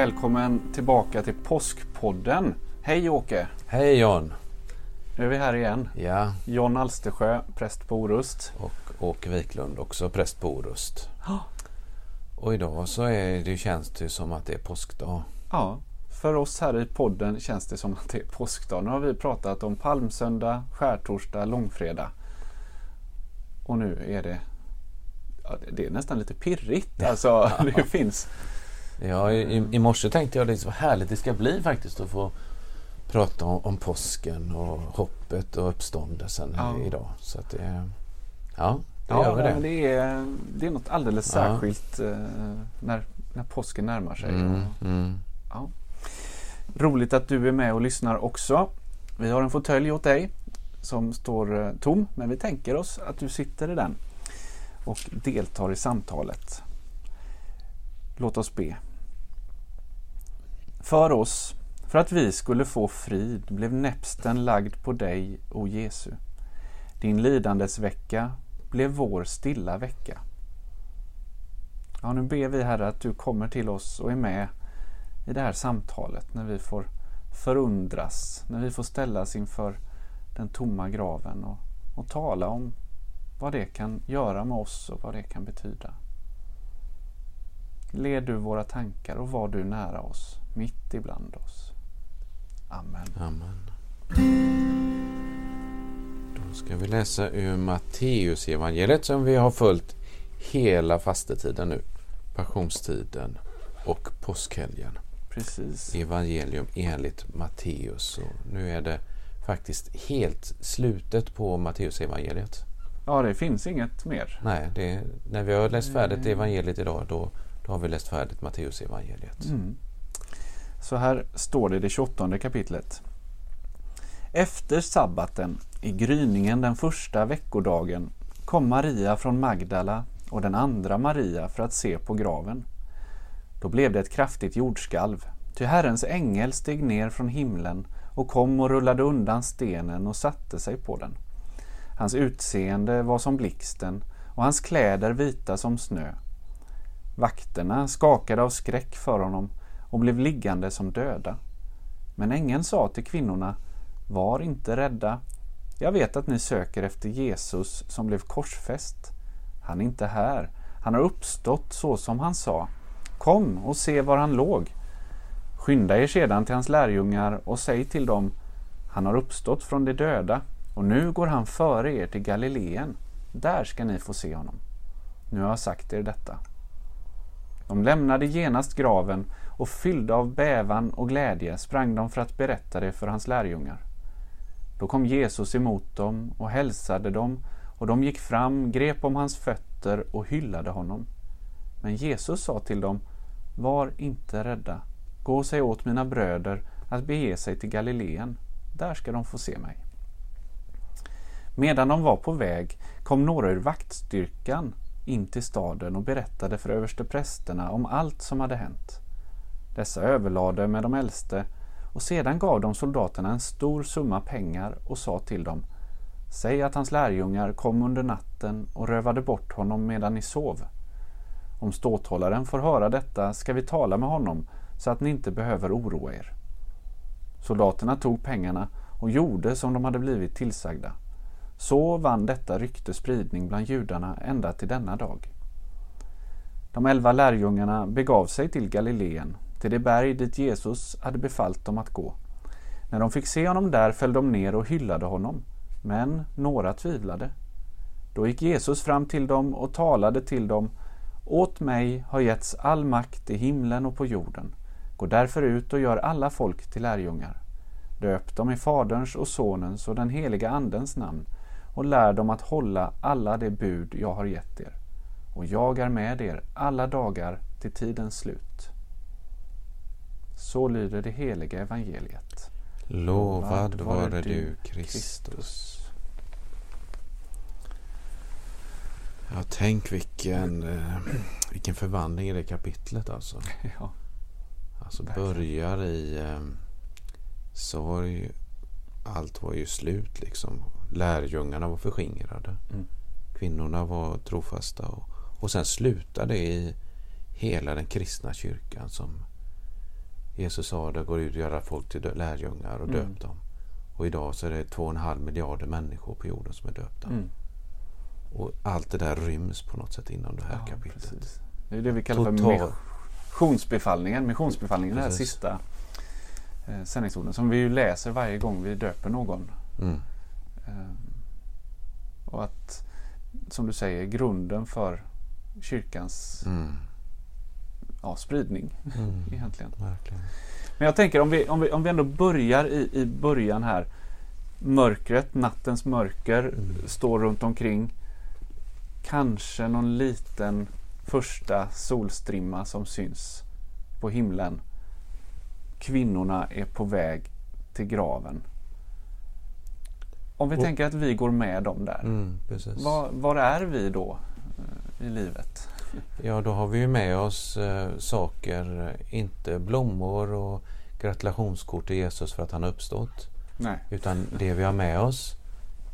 Välkommen tillbaka till Påskpodden. Hej Åke! Hej John! Nu är vi här igen. Ja. John Alstersjö, präst på Orust. Och Åke Wiklund, också präst på Orust. Och idag så är det, känns det som att det är påskdag. Ja, för oss här i podden känns det som att det är påskdag. Nu har vi pratat om palmsöndag, skärtorsdag, långfredag. Och nu är det ja, det är nästan lite pirrigt. Alltså, det finns... Ja, i, i morse tänkte jag liksom, vad härligt det ska bli faktiskt att få prata om, om påsken och hoppet och uppståndelsen Ja. idag. Så att det, ja, det Ja, gör vi det. men det, är, det är något alldeles Ja. särskilt eh, när, när påsken närmar sig. Mm, Och- mm. Ja. Roligt att du är med och lyssnar också. Vi har en fåtölj åt dig som står eh, tom, men vi tänker oss att du sitter i den och deltar i samtalet. Låt oss be. För oss, för att vi skulle få frid, blev näpsten lagd på dig, o Jesu. Din lidandes vecka blev vår stilla vecka. Ja, nu ber vi Herre att du kommer till oss och är med i det här samtalet när vi får förundras, när vi får ställas inför den tomma graven och, och tala om vad det kan göra med oss och vad det kan betyda. Led du våra tankar och var du nära oss, mitt ibland oss. Amen. Amen. Då ska vi läsa ur Matteus evangeliet som vi har följt hela fastetiden nu. Passionstiden och påskhelgen. Precis. Evangelium enligt Matteus. Och nu är det faktiskt helt slutet på Matteus evangeliet. Ja, det finns inget mer. Nej, det är, när vi har läst färdigt evangeliet idag då, då har vi läst färdigt Matteus evangeliet. Mm. Så här står det i det 28 kapitlet. Efter sabbaten, i gryningen den första veckodagen, kom Maria från Magdala och den andra Maria för att se på graven. Då blev det ett kraftigt jordskalv, ty Herrens ängel steg ner från himlen och kom och rullade undan stenen och satte sig på den. Hans utseende var som blixten och hans kläder vita som snö. Vakterna skakade av skräck för honom och blev liggande som döda. Men ängeln sa till kvinnorna, var inte rädda. Jag vet att ni söker efter Jesus som blev korsfäst. Han är inte här. Han har uppstått så som han sa. Kom och se var han låg. Skynda er sedan till hans lärjungar och säg till dem, han har uppstått från de döda och nu går han före er till Galileen. Där ska ni få se honom. Nu har jag sagt er detta. De lämnade genast graven och fyllda av bävan och glädje sprang de för att berätta det för hans lärjungar. Då kom Jesus emot dem och hälsade dem och de gick fram, grep om hans fötter och hyllade honom. Men Jesus sa till dem, var inte rädda. Gå och säg åt mina bröder att bege sig till Galileen. Där ska de få se mig. Medan de var på väg kom några ur vaktstyrkan in till staden och berättade för översteprästerna om allt som hade hänt. Dessa överlade med de äldste och sedan gav de soldaterna en stor summa pengar och sa till dem Säg att hans lärjungar kom under natten och rövade bort honom medan ni sov. Om ståthållaren får höra detta ska vi tala med honom så att ni inte behöver oroa er. Soldaterna tog pengarna och gjorde som de hade blivit tillsagda. Så vann detta rykte spridning bland judarna ända till denna dag. De elva lärjungarna begav sig till Galileen, till det berg dit Jesus hade befallt dem att gå. När de fick se honom där föll de ner och hyllade honom, men några tvivlade. Då gick Jesus fram till dem och talade till dem Åt mig har getts all makt i himlen och på jorden. Gå därför ut och gör alla folk till lärjungar. Döp dem i Faderns och Sonens och den heliga Andens namn och lär dem att hålla alla de bud jag har gett er. Och jag är med er alla dagar till tidens slut. Så lyder det heliga evangeliet. Lovad vare du Kristus. Ja, tänk vilken, eh, vilken förvandling i det kapitlet alltså. Ja, Alltså börjar i eh, sorg. Allt var ju slut liksom. Lärjungarna var förskingrade. Mm. Kvinnorna var trofasta. Och, och sen slutade det i hela den kristna kyrkan som Jesus sa det, går ut och göra folk till lärjungar och Mm. döp dem. Och idag så är det två och en halv miljarder människor på jorden som är döpta. Mm. Och allt det där ryms på något sätt inom det här Ja, kapitlet. precis. Det är det vi kallar för Total- missionsbefallningen. Missionsbefallningen är den sista eh, sändningsorden som vi ju läser varje gång vi döper någon. Mm. Eh, och att, som du säger, grunden för kyrkans Mm. Ja, spridning Mm. egentligen. Verkligen. Men jag tänker om vi, om vi, om vi ändå börjar i, i början här. Mörkret, nattens mörker Mm. står runt omkring. Kanske någon liten första solstrimma som syns på himlen. Kvinnorna är på väg till graven. Om vi Och- tänker att vi går med dem där. Mm. Var, var är vi då eh, i livet? Ja, då har vi ju med oss eh, saker, eh, inte blommor och gratulationskort till Jesus för att han har uppstått. Nej. Utan det vi har med oss,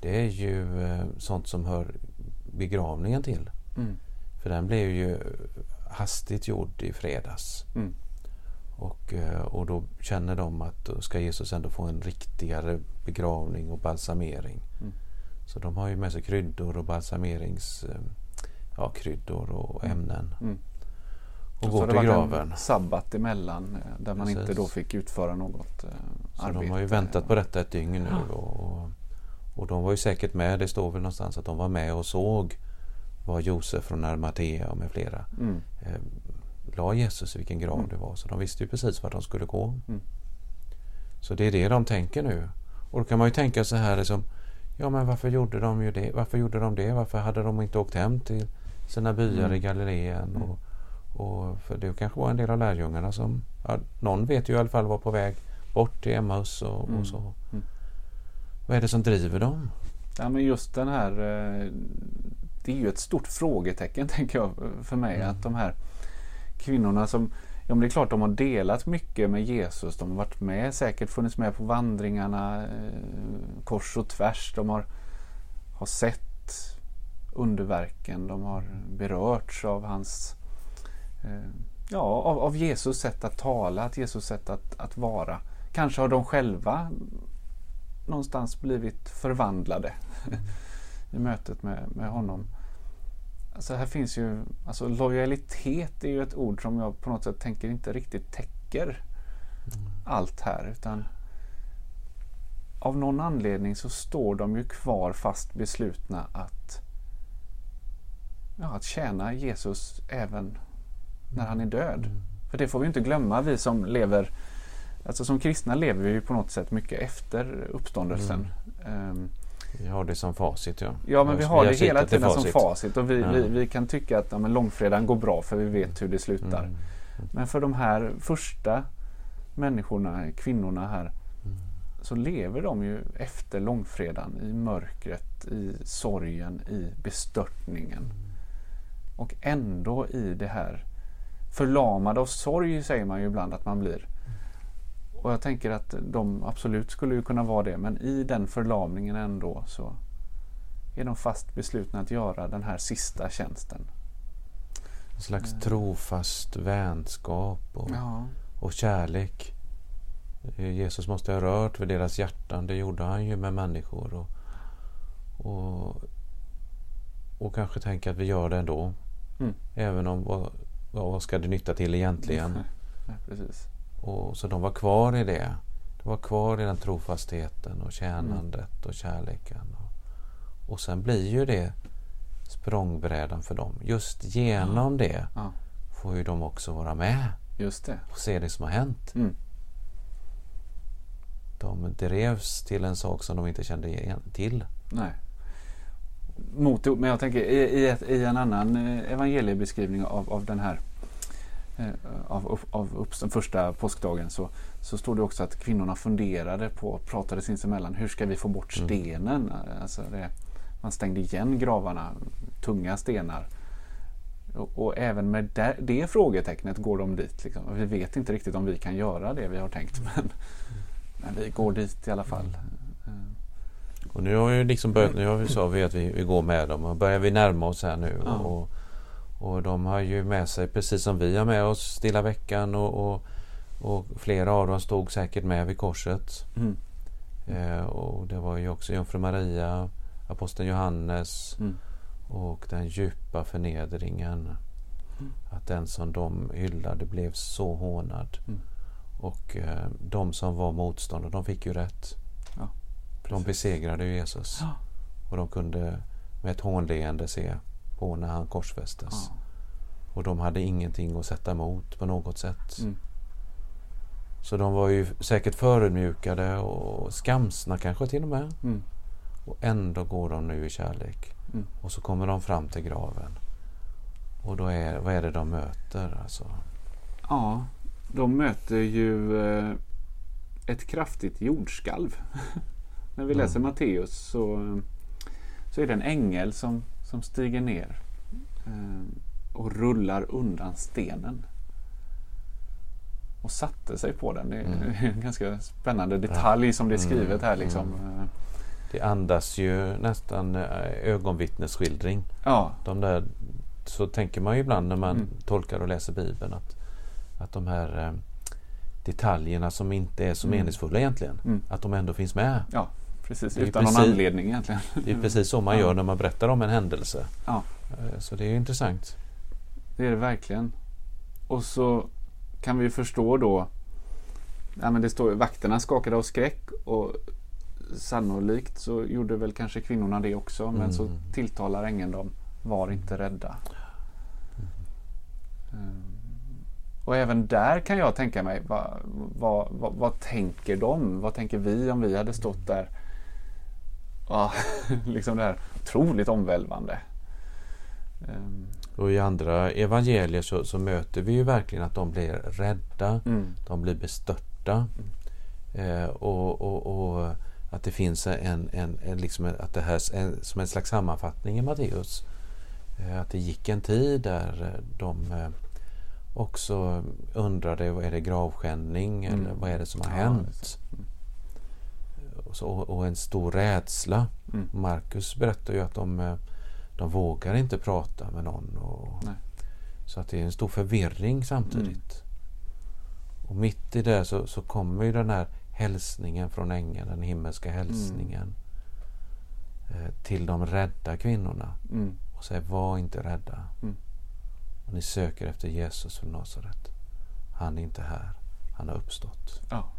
det är ju eh, sånt som hör begravningen till. Mm. För den blev ju hastigt gjord i fredags. Mm. Och, eh, och då känner de att då ska Jesus ändå få en riktigare begravning och balsamering. Mm. Så de har ju med sig kryddor och balsamerings... Ja, kryddor och Mm. ämnen. Mm. Och har det till graven. En sabbat emellan eh, där man inte Precis. då fick utföra något eh, Så arbete. de har ju väntat på detta ett dygn nu. Ja. Och, och, och de var ju säkert med, det står väl någonstans att de var med och såg vad Josef från Arimathea och med flera Mm. eh, la Jesus i vilken grav Mm. det var. Så de visste ju precis vart de skulle gå. Mm. Så det är det de tänker nu. Och då kan man ju tänka så här liksom, ja men varför gjorde de ju det? Varför gjorde de det? Varför hade de inte åkt hem till sina byar Mm. i Galileen? Mm. Och, och för det kanske var en del av lärjungarna som, ja, någon vet ju i alla fall var på väg bort till Emmaus och, Mm. och så. Mm. Vad är det som driver dem? Ja, men just den här, eh, det är ju ett stort frågetecken tänker jag för mig. Mm. Att de här kvinnorna som, ja men det är klart de har delat mycket med Jesus. De har varit med, säkert funnits med på vandringarna eh, kors och tvärs. De har, har sett underverken. De har berörts av hans eh, Ja, av, av Jesus sätt att tala, att Jesus sätt att, att vara. Kanske har de själva någonstans blivit förvandlade i mötet med, med honom. Alltså här finns ju, alltså lojalitet är ju ett ord som jag på något sätt tänker inte riktigt täcker allt här utan av någon anledning så står de ju kvar fast beslutna att ja, att tjäna Jesus även när han är död. För det får vi inte glömma vi som lever Alltså som kristna lever vi ju på något sätt mycket efter uppståndelsen. Ehm, Vi har det som facit ja. Ja men vi har det hela tiden som facit och vi, Ja. vi, vi kan tycka att ja, men långfredagen går bra för vi vet hur det slutar. Mm. Men för de här första människorna, kvinnorna här, Mm. så lever de ju efter långfredagen i mörkret, i sorgen, i bestörtningen. Och ändå i det här förlamade av sorg säger man ju ibland att man blir. Och jag tänker att de absolut skulle ju kunna vara det men i den förlamningen ändå så är de fast beslutna att göra den här sista tjänsten. En slags Mm. trofast vänskap och, Ja, och kärlek. Eh, Jesus måste ha rört vid deras hjärtan. Det gjorde han ju med människor. Och, och, och kanske tänka att vi gör det ändå. Mm. Även om vad, vad ska det nytta till egentligen? ja precis. Och, så de var kvar i det. De var kvar i den trofastheten och tjänandet och kärleken. Och, och sen blir ju det språngbrädan för dem. Just genom det Ja, får ju de också vara med just det. och se det som har hänt. Mm. De drevs till en sak som de inte kände igen till. Nej. Mot, men jag tänker i, i, ett, i en annan eh, evangeliebeskrivning av, av den här eh, av, av, av upp, första påskdagen så, så står det också att kvinnorna funderade på, pratade sinsemellan, hur ska vi få bort Mm. stenen? Alltså det, man stängde igen gravarna, tunga stenar. Och, och även med det, det frågetecknet går de dit. Liksom. Vi vet inte riktigt om vi kan göra det vi har tänkt men, men vi går dit i alla fall. Och nu har vi liksom börjat, nu har vi, sa vi att vi, vi går med dem och börjar vi närma oss här nu. Ja. Och, och de har ju med sig, precis som vi har med oss Stilla veckan och, och, Och flera av dem stod säkert med vid korset. Mm. Eh, och det var ju också Jungfru Maria, aposteln Johannes Mm. och den djupa förnedringen. Att den som de hyllade blev så hånad. Mm. Och eh, de som var motståndare, de fick ju rätt. Ja, de besegrade Jesus. Ja. Och de kunde med ett hånleende se på när han korsfästes. Ja. Och de hade ingenting att sätta emot på något sätt. Mm. Så de var ju säkert förödmjukade och skamsna kanske till och med. Mm. Och ändå går de nu i kärlek. Mm. Och så kommer de fram till graven. Och då är, vad är det de möter? Alltså? Ja, de möter ju eh, ett kraftigt jordskalv. När vi Mm. läser Matteus så, så är det en ängel som, som stiger ner eh, och rullar undan stenen. Och satte sig på den. Det är Mm. en ganska spännande detalj som det är skrivet här. Liksom. Eh, Det andas ju nästan eh, ögonvittnesskildring. Ja, De där, så tänker man ju ibland när man Mm. tolkar och läser Bibeln att, att de här eh, detaljerna som inte är så Mm. meningsfulla egentligen, Mm. att de ändå finns med. ja precis. Utan någon precis- anledning egentligen. Det är precis så man gör när man berättar om en händelse. Ja. Eh, Så det är ju intressant. Det är det verkligen. Och så kan vi förstå då. Ja, men det står vakterna skakade av skräck och sannolikt så gjorde väl kanske kvinnorna det också. Men så Mm. tilltalar ängeln dem. Var inte rädda. Mm. Och även där kan jag tänka mig. Vad, vad, vad, vad tänker de? Vad tänker vi om vi hade stått där? Ja, liksom det här otroligt omvälvande. Ehm, Och i andra evangelier så, så möter vi ju verkligen att de blir rädda. mm, De blir bestörta. Eh, och, och, och att det finns en, en, en, liksom att det här en, som en slags sammanfattning i Matteus. Eh, att det gick en tid där eh, de eh, också undrade, vad är det gravskändning Mm. eller vad är det som har Ja, hänt? Och, så, och en stor rädsla. Mm. Markus berättar ju att de, eh, de vågar inte prata med någon. Och, Nej. så att det är en stor förvirring samtidigt. Och mitt i det så, så kommer ju den här hälsningen från ängeln, den himmelska hälsningen eh, till de rädda kvinnorna. Mm. Och säger var inte rädda. Mm. Och ni söker efter Jesus från Nasaret. Han är inte här. Han har uppstått. Ja.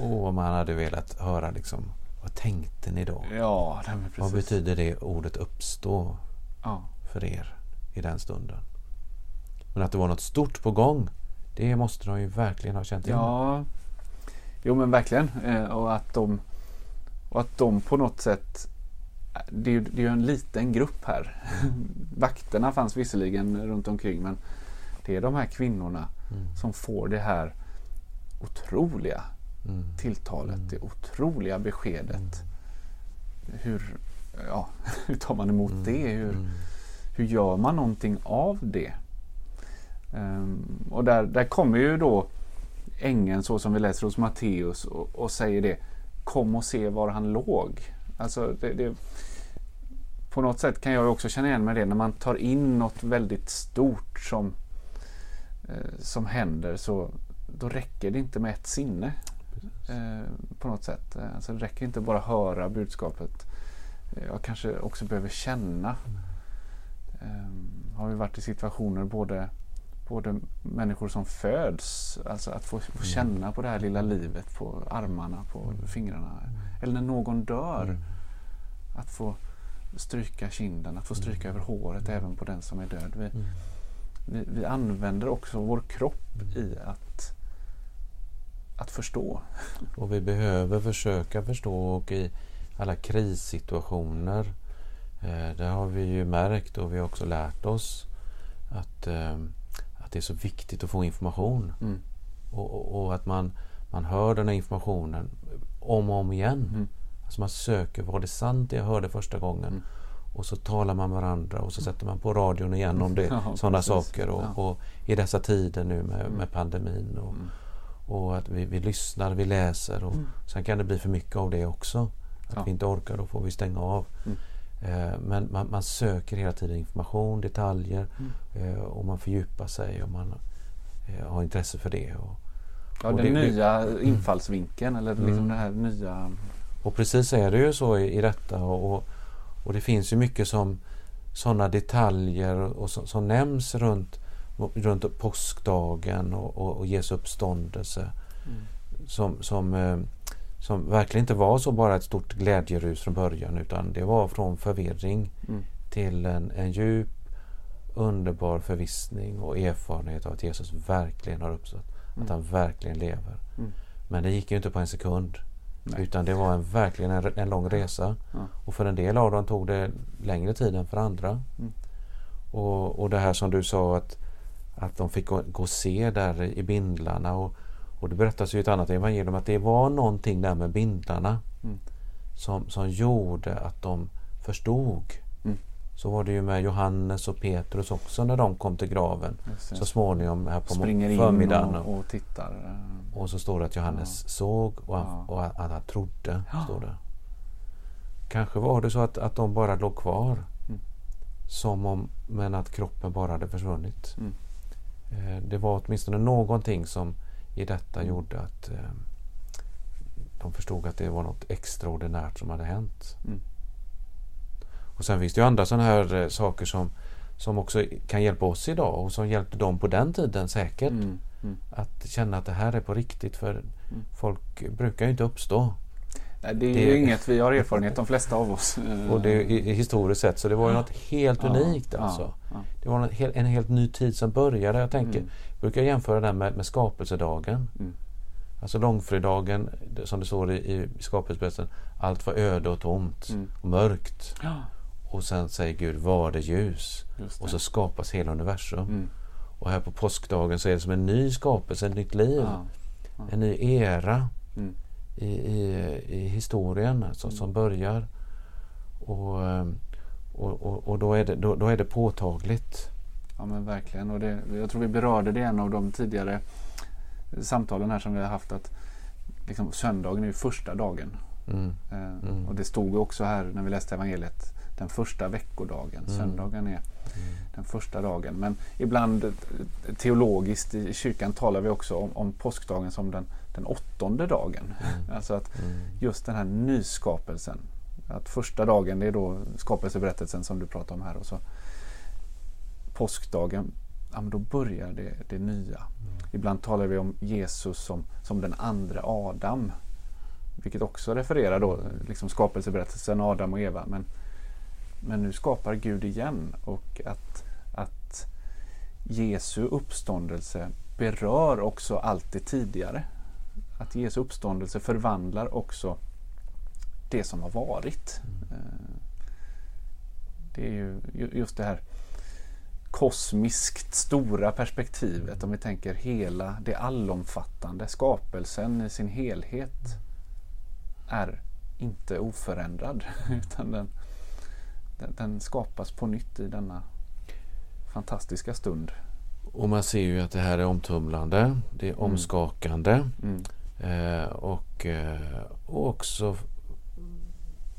Och om man hade velat höra liksom, vad tänkte ni då? Ja. Vad betyder det ordet uppstå Ja. för er i den stunden? Men att det var något stort på gång, det måste de ju verkligen ha känt till. ja. Jo men verkligen. Eh, och, att de, och att de på något sätt det är, ju, det är en liten grupp här. Vakterna fanns visserligen runt omkring men det är de här kvinnorna Mm. som får det här otroliga Mm. tilltalet, Mm. det otroliga beskedet. Hur, ja, hur tar man emot Mm. det? Hur, Mm. hur gör man någonting av det? Ehm, och där, där kommer ju då ängeln så som vi läser hos Matteus och, och säger det. Kom och se var han låg. Alltså det, det, på något sätt kan jag också känna igen mig det när man tar in något väldigt stort som, eh, som händer så då räcker det inte med ett sinne. Eh, på något sätt. Eh, Alltså det räcker inte bara höra budskapet. Eh, Jag kanske också behöver känna. Eh, har vi varit i situationer både, både människor som föds, alltså att få, få känna på det här lilla livet på armarna, på fingrarna. Eller när någon dör. Mm. Att få stryka kinden, att få stryka över håret även på den som är död. Vi, Mm. vi, vi använder också vår kropp i att, att förstå. Och vi behöver försöka förstå och i alla krissituationer eh, där har vi ju märkt och vi har också lärt oss att, eh, att det är så viktigt att få information. Mm. Och, och, och att man, man hör den här informationen om och om igen. Mm. Alltså man söker, var det sant det jag hörde första gången? Mm. Och så talar man med varandra och så sätter man på radion igen om det, Ja, sådana saker. Och, Ja. och i dessa tider nu med, Mm. med pandemin. Och, Mm. Och att vi, vi lyssnar, vi läser. Och Mm. Sen kan det bli för mycket av det också. Att Ja. vi inte orkar, då får vi stänga av. Mm. Eh, men man, man söker hela tiden information, detaljer Mm. eh, och man fördjupar sig och man eh, har intresse för det. Och, Ja, Och den det- det- nya infallsvinkeln eller liksom Mm. det här nya... Och precis är det ju så i, i detta och, och, och det finns ju mycket som sådana detaljer och, som, som nämns runt, runt påskdagen och, och, och Jesu uppståndelse som, som, eh, som verkligen inte var så bara ett stort glädjerus från början utan det var från förvirring Mm. till en, en djup underbar förvissning och erfarenhet av att Jesus verkligen har uppstått. Att Mm. han verkligen lever. Mm. Men det gick ju inte på en sekund. Nej. Utan det var en, verkligen en, en lång resa. Ja. Och för en del av dem tog det längre tid än för andra. Mm. Och, och det här som du sa att, att de fick gå, gå och se där i bindlarna. Och, och det berättas ju i ett annat evangelium att det var någonting där med bindlarna Mm. som, som gjorde att de förstod. Mm. Så var det ju med Johannes och Petrus också när de kom till graven så småningom här på Springer in förmiddagen. och, och tittar. eh, Och så står det att Johannes såg och, han, Ja. och att han trodde. Ja. Står det. Kanske var det så att, att de bara låg kvar. Mm. Som om, men att kroppen bara hade försvunnit. Mm. Eh, det var åtminstone någonting som i detta Mm. gjorde att eh, de förstod att det var något extraordinärt som hade hänt. Mm. Och sen finns det ju andra sådana här eh, saker som, som också kan hjälpa oss idag och som hjälpte dem på den tiden säkert. Mm. Mm. Att känna att det här är på riktigt för folk brukar ju inte uppstå. Nej, det är Det- ju inget vi har erfarenhet de flesta av oss. Och det, i, historiskt sett så det var ju något helt unikt ja, alltså. ja. Det var en, en helt ny tid som började. Jag tänker, Mm. jag brukar jämföra den med, med skapelsedagen. Mm. Alltså långfredagen, som det står i, i skapelseberättelsen. Allt var öde och tomt Mm. och mörkt. Ja, Och sen säger Gud, var det ljus? det. Och så skapas hela universum. Mm. Och här på påskdagen så är det som en ny skapelse, ett nytt liv. En ny era Mm. I, i, i historien alltså, som börjar. Och, ehm, och, och, och då, är det, då, då är det påtagligt. Ja men verkligen. Och det, jag tror vi berörde det i en av de tidigare samtalen här som vi har haft. att liksom, Söndagen är första dagen. Mm. Eh, Mm. Och det stod också här när vi läste evangeliet. Den första veckodagen. Mm. Söndagen är den första dagen. Men ibland eh, teologiskt i kyrkan talar vi också om, om påskdagen som den, den åttonde dagen. Mm. Alltså att Mm. just den här nyskapelsen. Att första dagen det är då skapelseberättelsen som du pratar om här. Och så påskdagen, ja, då börjar det, det nya. Ibland talar vi om Jesus som, som den andra Adam. Vilket också refererar då liksom skapelseberättelsen Adam och Eva. Men, men nu skapar Gud igen och att, att Jesu uppståndelse berör också allt det tidigare. Att Jesu uppståndelse förvandlar också det som har varit. Eh, Det är ju ju- just det här kosmiskt stora perspektivet om vi tänker hela det allomfattande skapelsen i sin helhet är inte oförändrad utan den, den, skapas på nytt i denna fantastiska stund. Och man ser ju att det här är omtumlande. Det är omskakande. Mm. Eh, och, eh, och också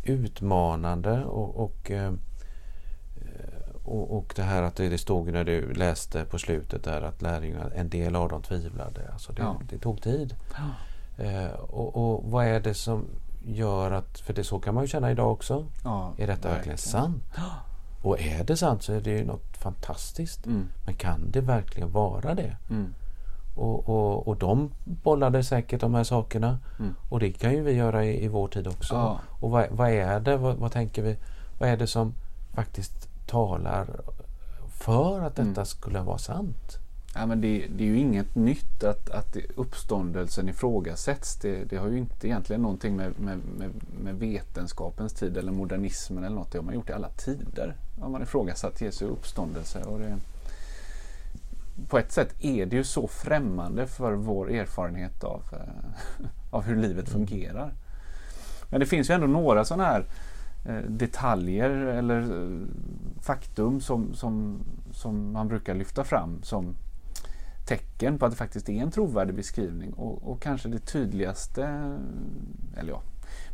utmanande. Och, och, eh, och, och det här att det, stod när du läste på slutet där att lärjungarna, en del av dem tvivlade. Alltså det, Ja. det tog tid. Eh, och, och vad är det som gör att, för det så kan man ju känna idag också. Ja, Är detta verkligen sant? Och är det sant så är det ju något fantastiskt. Mm. Men kan det verkligen vara det? Mm. Och, och, och de bollade säkert de här sakerna. Mm. Och det kan ju vi göra i, i vår tid också. Ja. Och vad, vad är det? Vad, vad tänker vi? Vad är det som faktiskt talar för att detta Mm. skulle vara sant? Ja, men det, det är ju inget nytt att, att uppståndelsen ifrågasätts. Det, det har ju inte egentligen någonting med, med, med, med vetenskapens tid eller modernismen eller något. Det har man gjort i alla tider. Har man ifrågasatt Jesu uppståndelse. Och det, på ett sätt är det ju så främmande för vår erfarenhet av, eh, av hur livet fungerar. Men det finns ju ändå några sådana här eh, detaljer eller eh, faktum som, som, som man brukar lyfta fram som tecken på att det faktiskt är en trovärdig beskrivning. Och, och kanske det tydligaste, eller ja,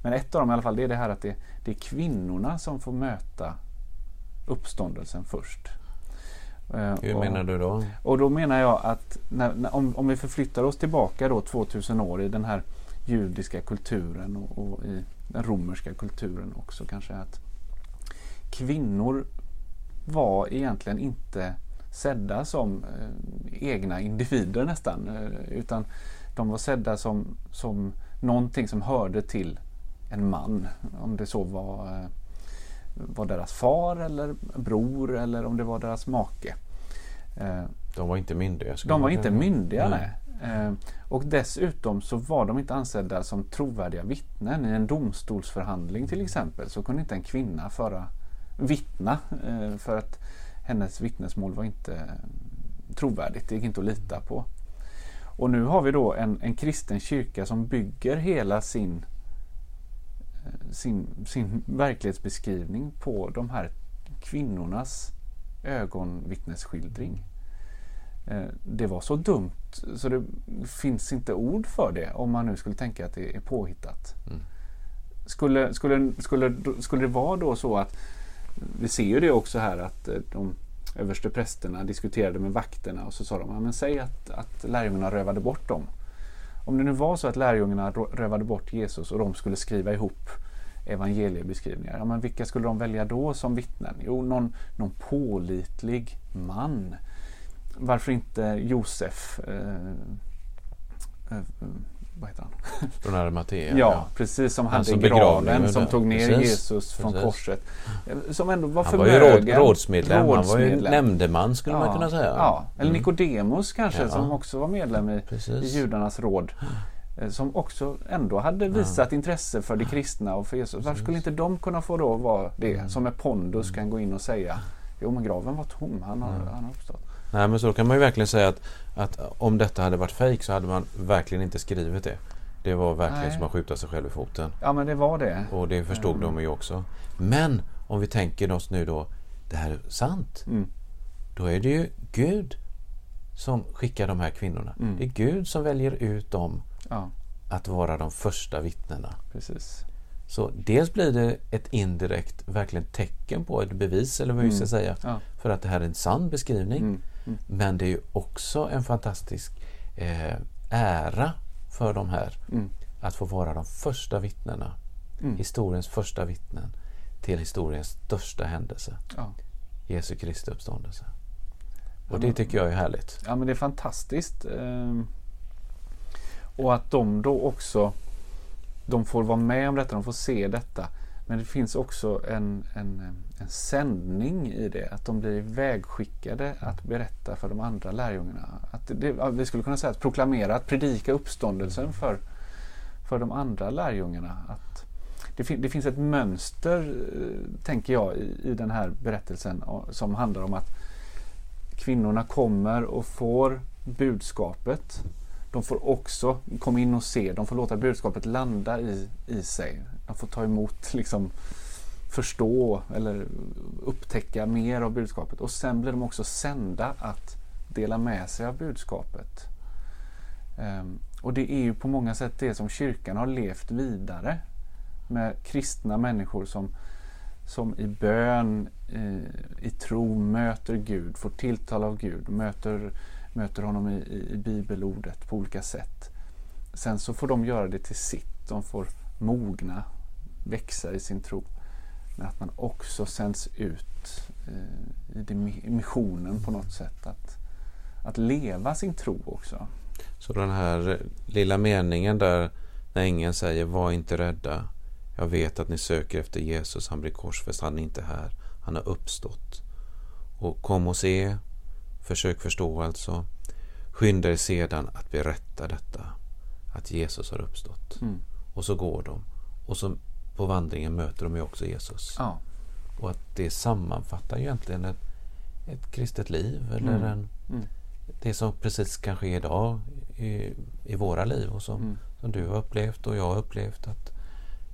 men ett av dem i alla fall, det är det här att det, det är kvinnorna som får möta uppståndelsen först. Eh, Hur och- menar du då? Och då menar jag att när, när, om, om vi förflyttar oss tillbaka då 2000 år i den här judiska kulturen och, och i den romerska kulturen också kanske att kvinnor var egentligen inte sedda som eh, egna individer nästan eh, utan de var sedda som, som någonting som hörde till en man. Om det så var, eh, var deras far eller bror eller om det var deras make. Eh, De var inte myndiga. de var inte myndiga. Nej. Nej. Eh, Och dessutom så var de inte ansedda som trovärdiga vittnen. I en domstolsförhandling till exempel så kunde inte en kvinna föra vittna eh, för att hennes vittnesmål var inte trovärdigt. Det gick inte att lita på. Och nu har vi då en, en kristen kyrka som bygger hela sin, sin, sin verklighetsbeskrivning på de här kvinnornas ögonvittnesskildring. Eh, Det var så dumt så det finns inte ord för det om man nu skulle tänka att det är påhittat. Mm. Skulle, skulle, skulle, skulle det vara då så att vi ser ju det också här att eh, de överste prästerna diskuterade med vakterna och så sa de, men säg att, att lärjungarna rövade bort dem. Om det nu var så att lärjungarna rövade bort Jesus och de skulle skriva ihop evangeliebeskrivningar, ja, men vilka skulle de välja då som vittnen? Jo, någon, någon pålitlig man. Varför inte Josef? Eh, eh, vad heter han? Från Arimathea. Ja, precis som Han hade graven som tog ner Precis, Jesus från precis. korset. Eh, Som ändå var Han var ju förmögen. råd, rådsmedlem. Han var ju Rådsmedlem. nämndeman skulle man kunna säga. Ja, eller Mm. Nikodemus kanske Ja. som också var medlem i, i judarnas råd. Eh, Som också ändå hade visat intresse för de kristna och för Jesus. Varför skulle inte de kunna få då vara det? Mm. Som med pondus kan gå in och säga Jo men graven var tom, han har, han har uppstått. Nej men så kan man ju verkligen säga att, att om detta hade varit fejk så hade man verkligen inte skrivit det. Det var verkligen Nej. som att skjuta sig själv i foten. Ja men det var det. Och det förstod Mm. de ju också. Men om vi tänker oss nu då, det här är sant. Mm. Då är det ju Gud som skickar de här kvinnorna. Mm. Det är Gud som väljer ut dem Ja, att vara de första vittnena. precis. Så dels blir det ett indirekt verkligen tecken på ett bevis eller vad vi ska Mm. säga Ja. för att det här är en sann beskrivning. Mm. Mm. Men det är ju också en fantastisk eh, ära för de här Mm. att få vara de första vittnena. Mm. Historiens första vittnen till historiens största händelse. Ja. Jesu Kristi uppståndelse. Och det tycker jag är härligt. Ja men det är fantastiskt. Ehm, Och att de då också de får vara med om detta, de får se detta. Men det finns också en, en, en sändning i det. Att de blir vägskickade att berätta för de andra lärjungarna. Att det, vi skulle kunna säga att proklamera, att predika uppståndelsen för, för de andra lärjungarna. Att det, fin, det finns ett mönster, eh, tänker jag, i, i den här berättelsen som handlar om att kvinnorna kommer och får budskapet. De får också komma in och se, de får låta budskapet landa i, i sig. Man får ta emot, liksom förstå eller upptäcka mer av budskapet. Och sen blir de också sända att dela med sig av budskapet. Um, och det är ju på många sätt det som kyrkan har levt vidare. Med kristna människor som, som i bön, i, i tro möter Gud, får tilltal av Gud, möter, möter honom i, i, i bibelordet på olika sätt. Sen så får de göra det till sitt, de får mogna, växa i sin tro. Men att man också sänds ut eh, i missionen på något sätt. Att, att leva sin tro också. Så den här lilla meningen där när ängeln säger var inte rädda. Jag vet att ni söker efter Jesus, han blir korsfäst, han är inte här. Han har uppstått. Och kom och se, försök förstå alltså. Skynda er sedan att berätta detta, att Jesus har uppstått. Mm. Och så går de. Och så på vandringen möter de ju också Jesus. Ja. Och att det sammanfattar ju egentligen ett, ett kristet liv eller Mm. en, Mm. det som precis kan ske idag i, i våra liv och som, Mm. som du har upplevt och jag har upplevt. Att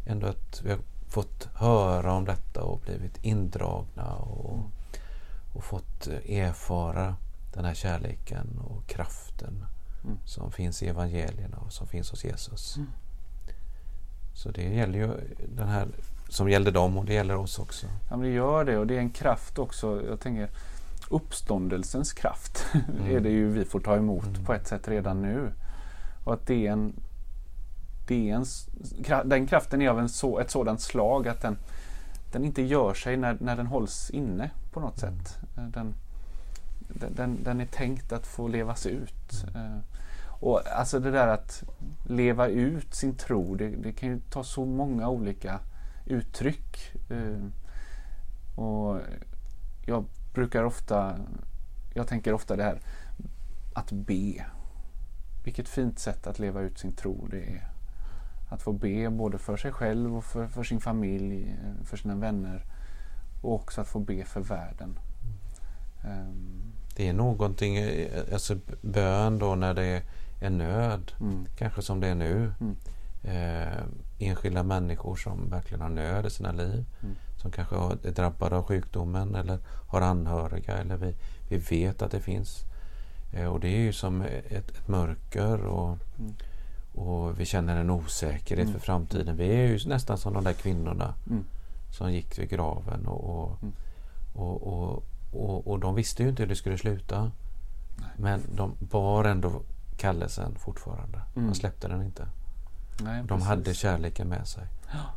ändå att vi har fått höra om detta och blivit indragna och, Mm. och fått erfara den här kärleken och kraften Mm. som finns i evangelierna och som finns hos Jesus. Mm. Så det gäller ju den här som gällde dem och det gäller oss också. Ja, men det gör det och det är en kraft också. Jag tänker uppståndelsens kraft mm. är det ju vi får ta emot mm. på ett sätt redan nu. Och att det är en, det är en, den kraften är av en så, ett sådant slag att den, den inte gör sig när, när den hålls inne på något mm. sätt. Den, den, den är tänkt att få levas ut. Mm. Eh, och alltså det där att leva ut sin tro, det, det kan ju ta så många olika uttryck. Eh, och jag brukar ofta, jag tänker ofta det här att be. Vilket fint sätt att leva ut sin tro det är. Att få be både för sig själv och för, för sin familj, för sina vänner och också att få be för världen. Um, det är någonting, alltså bön då när det är nöd, mm. kanske som det är nu. Mm. Eh, enskilda människor som verkligen har nöd i sina liv. Mm. Som kanske är drabbade av sjukdomen eller har anhöriga eller vi, vi vet att det finns. Eh, och det är ju som ett, ett mörker och, mm. och vi känner en osäkerhet för mm. framtiden. Vi är ju nästan som de där kvinnorna mm. som gick vid graven och, och, och, och och, och de visste ju inte hur det skulle sluta. Nej. Men de bar ändå kallelsen fortfarande. Mm. De släppte den inte. Nej, de precis. hade kärleken med sig.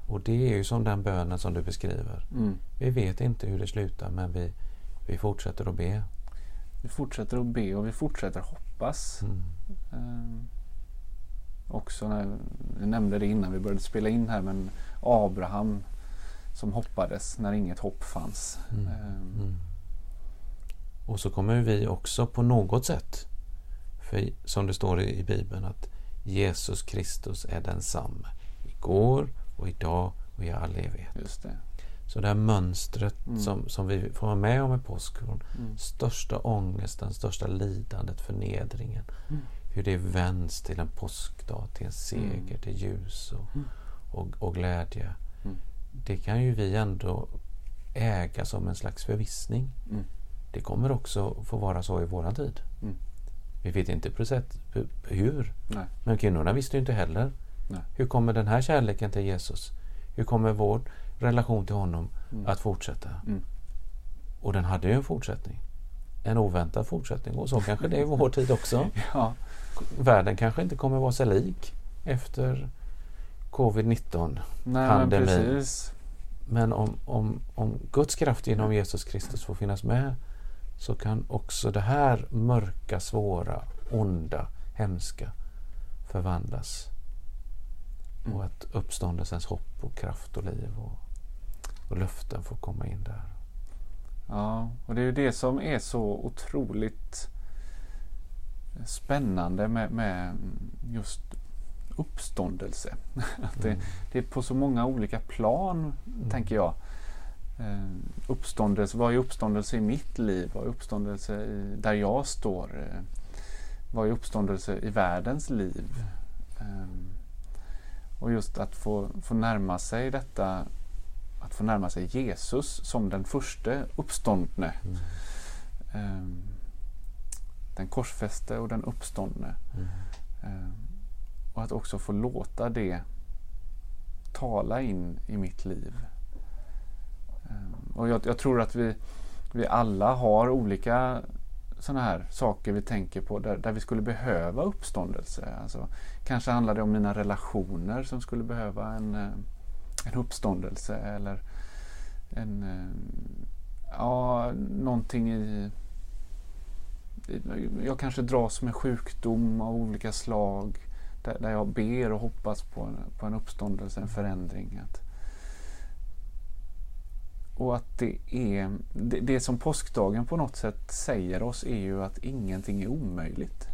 Och det är ju som den bönen som du beskriver. Mm. Vi vet inte hur det slutar men vi, vi fortsätter att be. Vi fortsätter att be och vi fortsätter hoppas. Mm. Eh, också när, jag nämnde det innan vi började spela in här men Abraham som hoppades när inget hopp fanns. Mm. Eh, och så kommer vi också på något sätt, för som det står i Bibeln, att Jesus Kristus är densamme igår och idag och i all evighet. Just det. Så det här mönstret mm. som, som vi får vara med om i påsk, mm. största ångesten, största lidandet, förnedringen, mm. hur det vänds till en påskdag, till en seger, mm. till ljus och, mm. och, och glädje. Mm. Det kan ju vi ändå äga som en slags förvissning. Det kommer också få vara så i våran tid. Vi vet inte precis hur. Nej. Men kvinnorna visste inte heller. Nej. Hur kommer den här kärleken till Jesus? Hur kommer vår relation till honom mm. att fortsätta? Mm. Och den hade ju en fortsättning. En oväntad fortsättning. Och så kanske det är i vår tid också. ja. Världen kanske inte kommer vara sig lik efter covid-19 pandemin. Men, men om, om, om Guds kraft genom Jesus Kristus får finnas med så kan också det här mörka, svåra, onda, hemska förvandlas. Mm. Och att uppståndelsens hopp och kraft och liv och, och löften får komma in där. Ja, och det är ju det som är så otroligt spännande med, med just uppståndelse. Att det, mm. det, är på så många olika plan, mm. tänker jag. Eh, uppståndelse, vad är uppståndelse i mitt liv? Vad är uppståndelse i, där jag står? Eh, vad är uppståndelse i världens liv? Eh, och just att få, få närma sig detta, att få närma sig Jesus som den första uppståndne. Mm. Den korsfäste och den uppståndne. Mm. Och att också få låta det tala in i mitt liv. Ehm, och jag, jag, tror att vi, vi alla har olika sådana här saker vi tänker på där, där vi skulle behöva uppståndelse. Alltså, kanske handlar det om mina relationer som skulle behöva en, eh, en uppståndelse eller en, eh, ja, någonting i jag kanske dras med sjukdom av olika slag där, där jag ber och hoppas på en, på en uppståndelse, en förändring. Att, och att det är det, det, som påskdagen på något sätt säger oss är ju att ingenting är omöjligt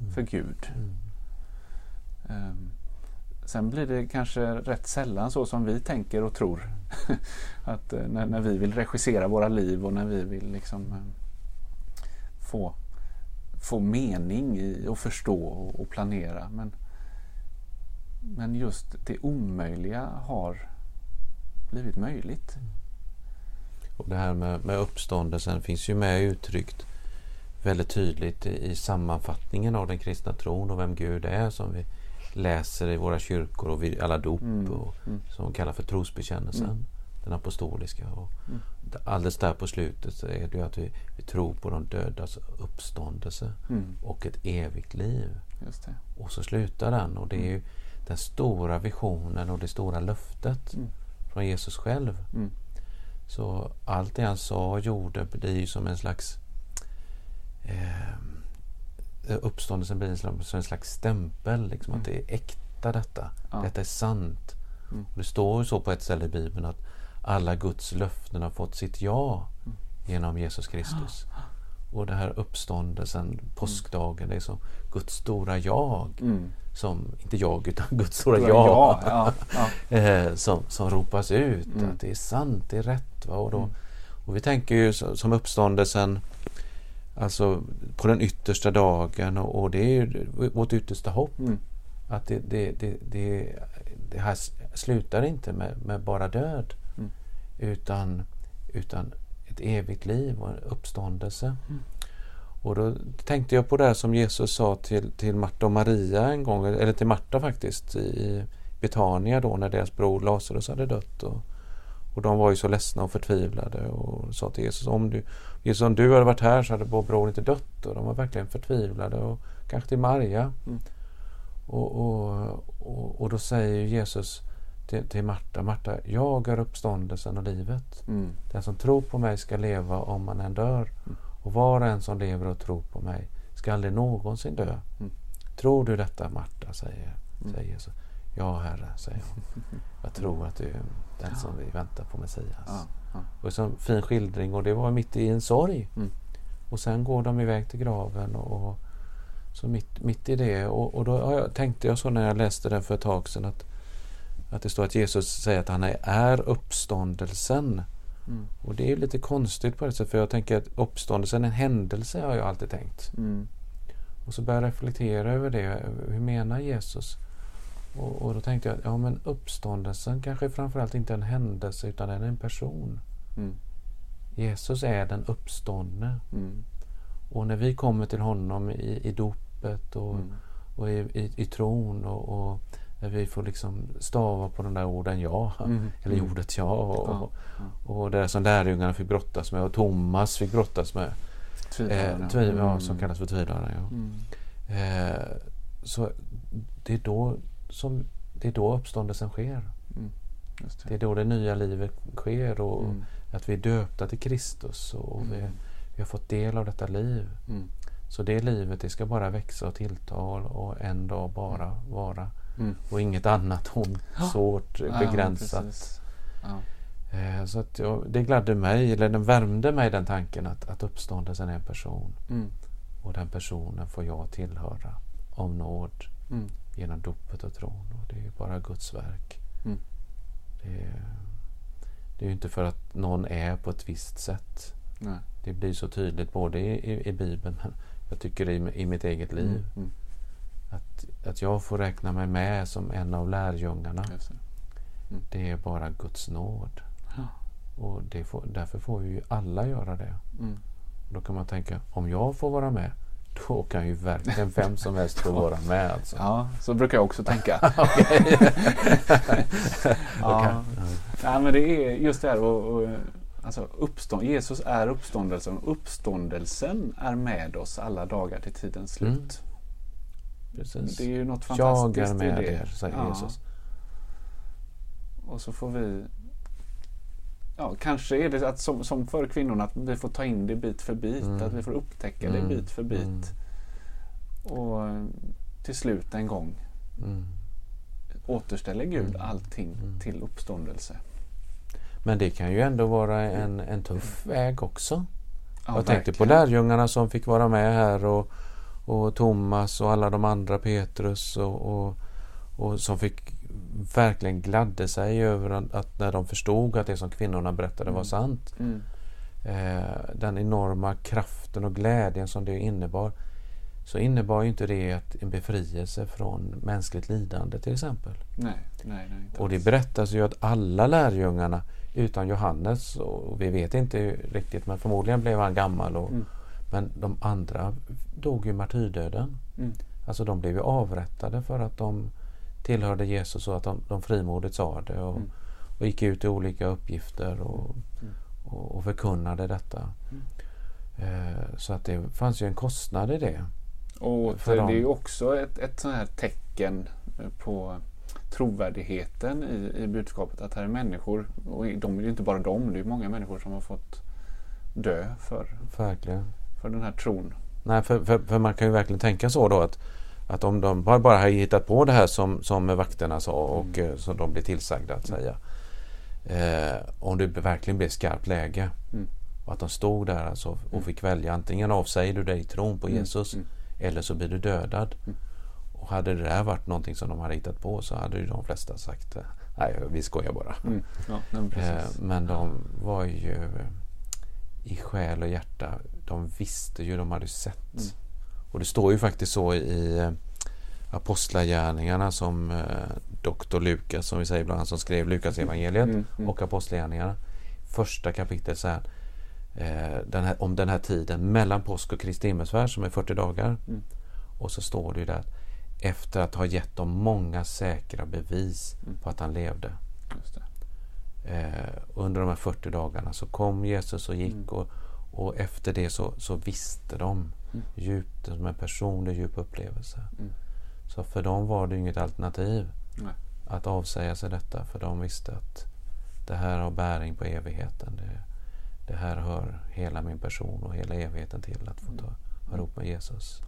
mm. för Gud. Mm. Um, sen blir det kanske rätt sällan så som vi tänker och tror. att uh, när, när, vi vill regissera våra liv och när vi vill liksom um, få, få mening i och förstå och, och planera. Men, men just det omöjliga har blivit möjligt. Mm. Och det här med, med uppståndelsen finns ju med uttryckt väldigt tydligt i, sammanfattningen av den kristna tron och vem Gud är som vi läser i våra kyrkor och vid alla dop mm. och, mm. som vi kallar för trosbekännelsen. Mm. den apostoliska. Och Mm. Alldeles där på slutet så är det ju att vi, vi tror på de dödas uppståndelse Mm. och ett evigt liv. Och så slutar den och det är ju den stora visionen och det stora löftet från Jesus själv. Mm. Så allt det han sa och gjorde blir ju som en slags eh, uppståndelsen blir som en slags stämpel. Liksom, Att det är äkta detta. Ja. Detta är sant. Mm. Det står ju så på ett ställe i Bibeln att alla Guds löften har fått sitt ja Mm. genom Jesus Kristus. Och det här uppståndelsen, påskdagen, det är som Guds stora jag. Mm. Som, inte jag, utan Guds stora Stora ja. ja. Ja. Ja. eh, som, som ropas ut. Mm. Att det är sant, det är rätt. Va? Och, då, Mm. och vi tänker ju som uppståndelsen alltså på den yttersta dagen och, och det är ju vårt yttersta hopp. Mm. Att det, det, det, det, det här slutar inte med, med bara död. Mm. Utan, utan ett evigt liv och en uppståndelse. Mm. Och då tänkte jag på det som Jesus sa till, till Marta och Maria en gång, eller till Marta faktiskt, i Betania då när deras bror Lazarus hade dött. Och, och de var ju så ledsna och förtvivlade och sa till Jesus om du, Jesus, om du hade varit här så hade vår bror inte dött. Och de var verkligen förtvivlade och kanske till Maria. Mm. Och, och, och, och då säger Jesus till, till Marta, Marta, jag är uppståndelsen och livet. Mm. Den som tror på mig ska leva om man än dör. Mm. Och var och en som lever och tror på mig ska aldrig någonsin dö. Mm. Tror du detta Marta, säger, Mm. säger Jesus. Ja, Herre, säger hon. Jag tror att du är den som vi väntar på Messias. Ja. Ja. Och en sån fin skildring och det var mitt i en sorg. Mm. Och sen går de iväg till graven och, och så mitt, mitt i det och, och då jag, tänkte jag så när jag läste den för ett tag sedan att, att det står att Jesus säger att han är, uppståndelsen. Mm. Och det är ju lite konstigt på det sättet för jag tänker att uppståndelsen är en händelse har jag alltid tänkt. Mm. Och så började jag reflektera över det. Hur menar Jesus? Och, och då tänkte jag att ja, men uppståndelsen kanske framförallt inte är en händelse utan den är en person. Mm. Jesus är den uppståndne. Mm. Och när vi kommer till honom i, i dopet och, Mm. och i, i, i tron och, och vi får liksom stava på de där orden ja, Mm. eller Mm. ordet ja. Och, Ja, och det som lärjungarna fick brottas med och Thomas fick brottas med. Tvivlarna. Eh, tviv, ja, Mm. som kallas för tvivlarna. Ja. Mm. Eh, så det är, då som, det är då uppståndelsen sker. Det det. är då det nya livet sker och Mm. att vi är döpta till Kristus och vi, Mm. vi har fått del av detta liv. Mm. Så det livet det ska bara växa och tillta och en dag bara vara. Mm. Och inget annat ont, svårt, begränsat. Ja. Eh, så att det gladde mig, eller den värmde mig den tanken att, att uppståndelsen är en person. Mm. Och den personen får jag tillhöra av nåd Mm. genom dopet och tron. Och det är bara Guds verk. Mm. Det, är, det är ju inte för att någon är på ett visst sätt. Nej. Det blir så tydligt både i, i, i Bibeln men jag tycker i, i mitt eget liv. Mm. Mm. Att, att jag får räkna mig med som en av lärjungarna. Mm. Just det. Det är bara Guds nåd. Ja. Och det får, därför får ju alla göra det. Mm. Då kan man tänka, om jag får vara med, då kan ju verkligen vem som helst få vara med. Alltså. Ja, så brukar jag också tänka. ja. ja, men det är just det här och, och alltså uppstånd, Jesus är uppståndelsen och uppståndelsen är med oss alla dagar till tidens slut. Mm. Precis. Det är ju något Jag fantastiskt är med i det. er, säger Ja. Jesus. Och så får vi Ja, kanske är det att som, som för kvinnorna att vi får ta in det bit för bit. Mm. Att vi får upptäcka Mm. det bit för bit. Mm. Och till slut en gång Mm. återställer Gud Mm. allting Mm. till uppståndelse. Men det kan ju ändå vara en, en tuff väg också. Ja, jag tänkte på verkligen. lärjungarna som fick vara med här och, och Thomas och alla de andra, Petrus och, och, och som fick verkligen gladde sig över att- när de förstod att det som kvinnorna berättade var Mm. sant. Mm. Eh, den enorma kraften och glädjen som det innebar så innebar ju inte det att en befrielse från mänskligt lidande till exempel. Nej, nej, nej. Och det berättas ju att alla lärjungarna utan Johannes, och vi vet inte riktigt men förmodligen blev han gammal och, Mm. Men de andra dog ju martyrdöden. Mm. Alltså de blev ju avrättade för att de tillhörde Jesus och att de, de frimodigt sa det. Och, Mm. och gick ut i olika uppgifter och, Mm. och, och förkunnade detta. Mm. Eh, så att det fanns ju en kostnad i det. Och det dem. är ju också ett, ett sånt här tecken på trovärdigheten i, i budskapet. Att här är människor, och de är ju inte bara de, det är många människor som har fått dö för, Verkligen. För den här tron. Nej, för, för, för man kan ju verkligen tänka så då att, att om de bara, bara har hittat på det här som, som vakterna sa och Mm. eh, som de blev tillsagda att säga. Eh, om det verkligen blev skarpt läge Mm. och att de stod där alltså och Mm. fick välja antingen avsäger du dig tron på Mm, Jesus mm. eller så blir du dödad. Mm. Och hade det där varit någonting som de hade hittat på så hade ju de flesta sagt eh, nej vi skojar bara. Ja, men Eh, men de var ju i själ och hjärta. De visste ju, de hade sett. Mm. Och det står ju faktiskt så i eh, Apostlagärningarna som eh, doktor Lukas, som vi säger ibland, som skrev Lukas evangeliet Mm, mm. och Apostlagärningarna. Första kapitlet så här, eh, den här, om den här tiden mellan påsk och Kristi himmelsfärd som är 40 dagar. Mm. Och så står det ju där att efter att ha gett dem många säkra bevis Mm. på att han levde. Eh, under de här 40 dagarna så kom Jesus och gick Mm. och, och efter det så, så visste de Mm. djupt, som en personlig djup upplevelse. Mm. Så för dem var det inget alternativ Nej. att avsäga sig detta för de visste att det här har bäring på evigheten. Det, det här hör hela min person och hela evigheten till att få ta, höra ihop med Jesus.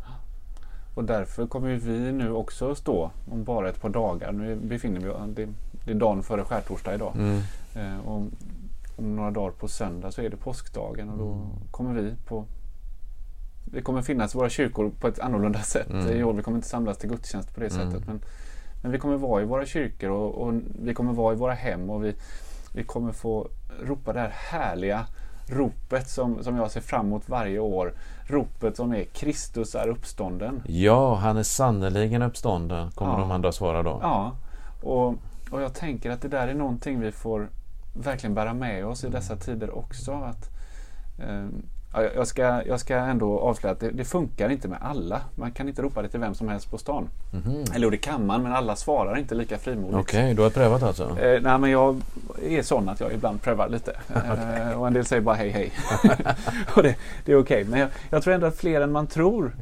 Och därför kommer vi nu också stå om bara ett par dagar. Nu befinner vi oss, det, det är dagen före skärtorsdag idag. Mm. Eh, och om, några dagar på söndag så är det påskdagen och då Mm. kommer vi på det kommer finnas i våra kyrkor på ett annorlunda sätt Mm. i år. Vi kommer inte samlas till gudstjänst på det Mm. sättet. Men, men vi kommer vara i våra kyrkor och, och vi kommer vara i våra hem och vi, vi kommer få ropa det här härliga ropet som, som jag ser fram emot varje år. Ropet som är Kristus är uppstånden. Ja, han är sannerligen uppstånden, kommer Ja. de andra svara då. Ja, och, och jag tänker att det där är någonting vi får verkligen bära med oss i dessa tider också. Att, eh, ja, jag, ska, jag ska ändå avslöja att det, det funkar inte med alla. Man kan inte ropa det till vem som helst på stan. Mhm. Eller jo, det kan man, men alla svarar inte lika frimodigt. Okej, du har prövat alltså? Eh, nej, men jag är sån att jag ibland prövar lite. Eh, och en del säger bara hej hej. och det, det är okej. Men jag, jag tror ändå att fler än man tror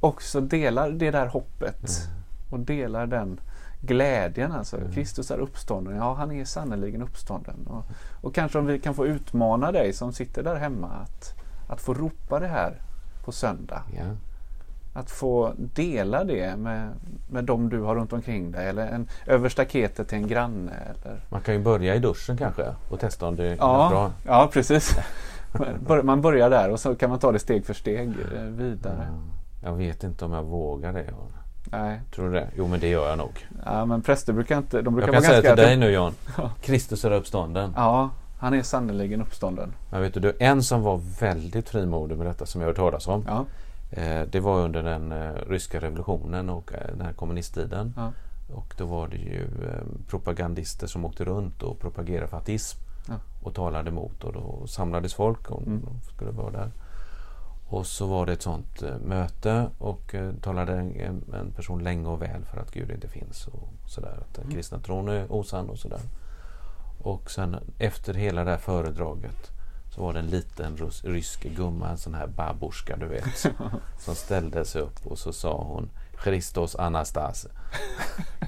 också delar det där hoppet. Och delar den glädjen. Alltså. Mm. Kristus är uppstånden. Ja, han är sannerligen uppstånden. Och, och kanske om vi kan få utmana dig som sitter där hemma att, att få ropa det här på söndag. Ja. Att få dela det med, med de du har runt omkring dig. Eller en, över staketet till en granne. Eller, Man kan ju börja i duschen kanske och testa om det är ja, bra. ja, precis. Man börjar där och så kan man ta det steg för steg eh, vidare. Ja. Jag vet inte om jag vågar det. Nej, Tror du det? Jo men det gör jag nog. ja, men präster brukar inte... De brukar Jag kan säga till dig nu. Ja. Kristus är uppstånden. Ja, han är sannerligen uppstånden. Men vet du, en som var väldigt frimodig med detta som jag har hört talas om. Ja, Eh, det var under den eh, ryska revolutionen och eh, den här kommunisttiden. ja, Och då var det ju eh, propagandister som åkte runt och propagerade för ateism. Ja. Och talade emot och då samlades folk Mm. de skulle vara där. Och så var det ett sånt eh, möte och eh, talade en, en person länge och väl för att Gud inte finns och sådär. Att den Mm. kristna tron är osann och sådär. Och sen efter hela det här föredraget så var det en liten rus- rysk gumma, en sån här babushka du vet. som ställde sig upp och så sa hon Christos Anastas.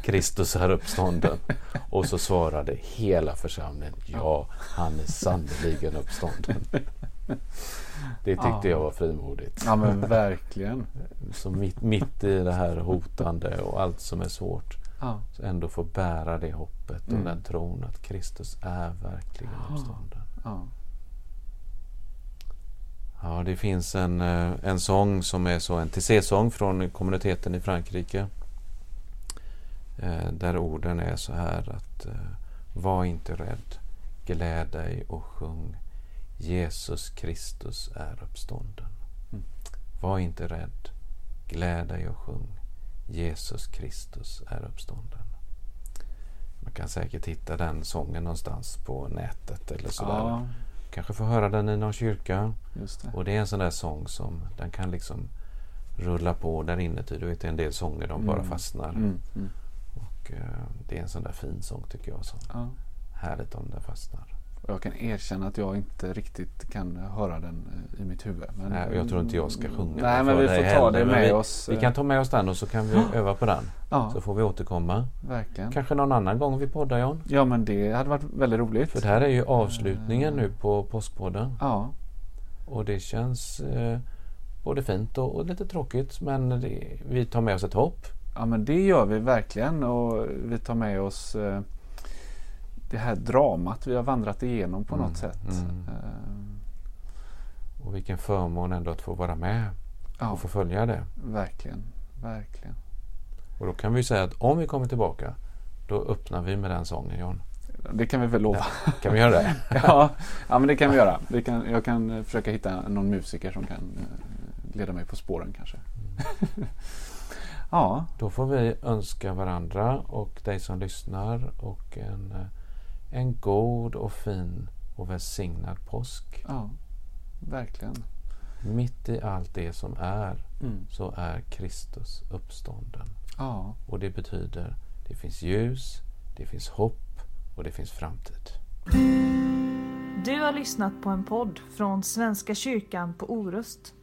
Kristus är uppstånden. Och så svarade hela församlingen Ja, han är sannerligen uppstånden. Det tyckte Ja. jag var frimodigt. ja men verkligen. Så mitt, mitt i det här hotande och allt som är svårt Ja, så ändå få bära det hoppet och Mm. den tron att Kristus är verkligen uppstånden. ja. Ja, det finns en, eh, en sång som är så en TC-sång från kommuniteten i Frankrike. Eh, Där orden är så här att eh, Var inte rädd, gläd dig och sjung. Jesus Kristus är uppstånden. Mm. Var inte rädd, gläd dig och sjung. Jesus Kristus är uppstånden. Man kan säkert hitta den sången någonstans på nätet eller sådär. ja Kanske få höra den i någon kyrka. det. Och det är en sån där sång som den kan liksom rulla på där inuti. Du vet, en del sånger de bara Mm. fastnar. Mm, mm. Och eh, det är en sån där fin sång tycker jag. Som Ja. härligt om den fastnar. Och Jag kan erkänna att jag inte riktigt kan höra den eh, i mitt huvud. Men, Nej, jag tror inte jag ska sjunga Nej, men vi får ta heller, det med vi, oss. Vi eh, kan ta med oss den och så kan vi öva på den. Ja, Så får vi återkomma. verkligen. Kanske någon annan gång vi poddar John. Ja, men det hade varit väldigt roligt. För det här är ju avslutningen nu på påskpodden. Ja, Och det känns eh, både fint och, och lite tråkigt. Men det, vi tar med oss ett hopp. ja, men det gör vi verkligen. Och vi tar med oss eh, det här dramat vi har vandrat igenom på Mm, något sätt. mm. Eh, Och vilken förmån ändå att få vara med Ja, och få följa det. verkligen. Verkligen. Och då kan vi säga att om vi kommer tillbaka då öppnar vi med den sången John. Det kan vi väl lova. Kan vi göra det? ja, ja, men det kan vi göra. Vi kan, jag kan eh, försöka hitta någon musiker som kan eh, leda mig på spåren kanske. ja, Då får vi önska varandra och dig som lyssnar och en, en god och fin och välsignad påsk. ja, verkligen. Mitt i allt det som är Mm. så är Kristus uppstånden. Ja, Och det betyder det finns ljus, det finns hopp och det finns framtid. Du har lyssnat på en podd från Svenska kyrkan på Orust.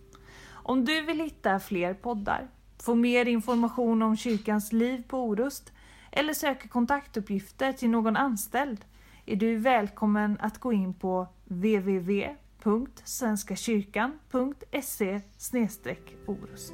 Om du vill hitta fler poddar, få mer information om kyrkans liv på Orust eller söka kontaktuppgifter till någon anställd är du välkommen att gå in på www.svenskakyrkan.se orust.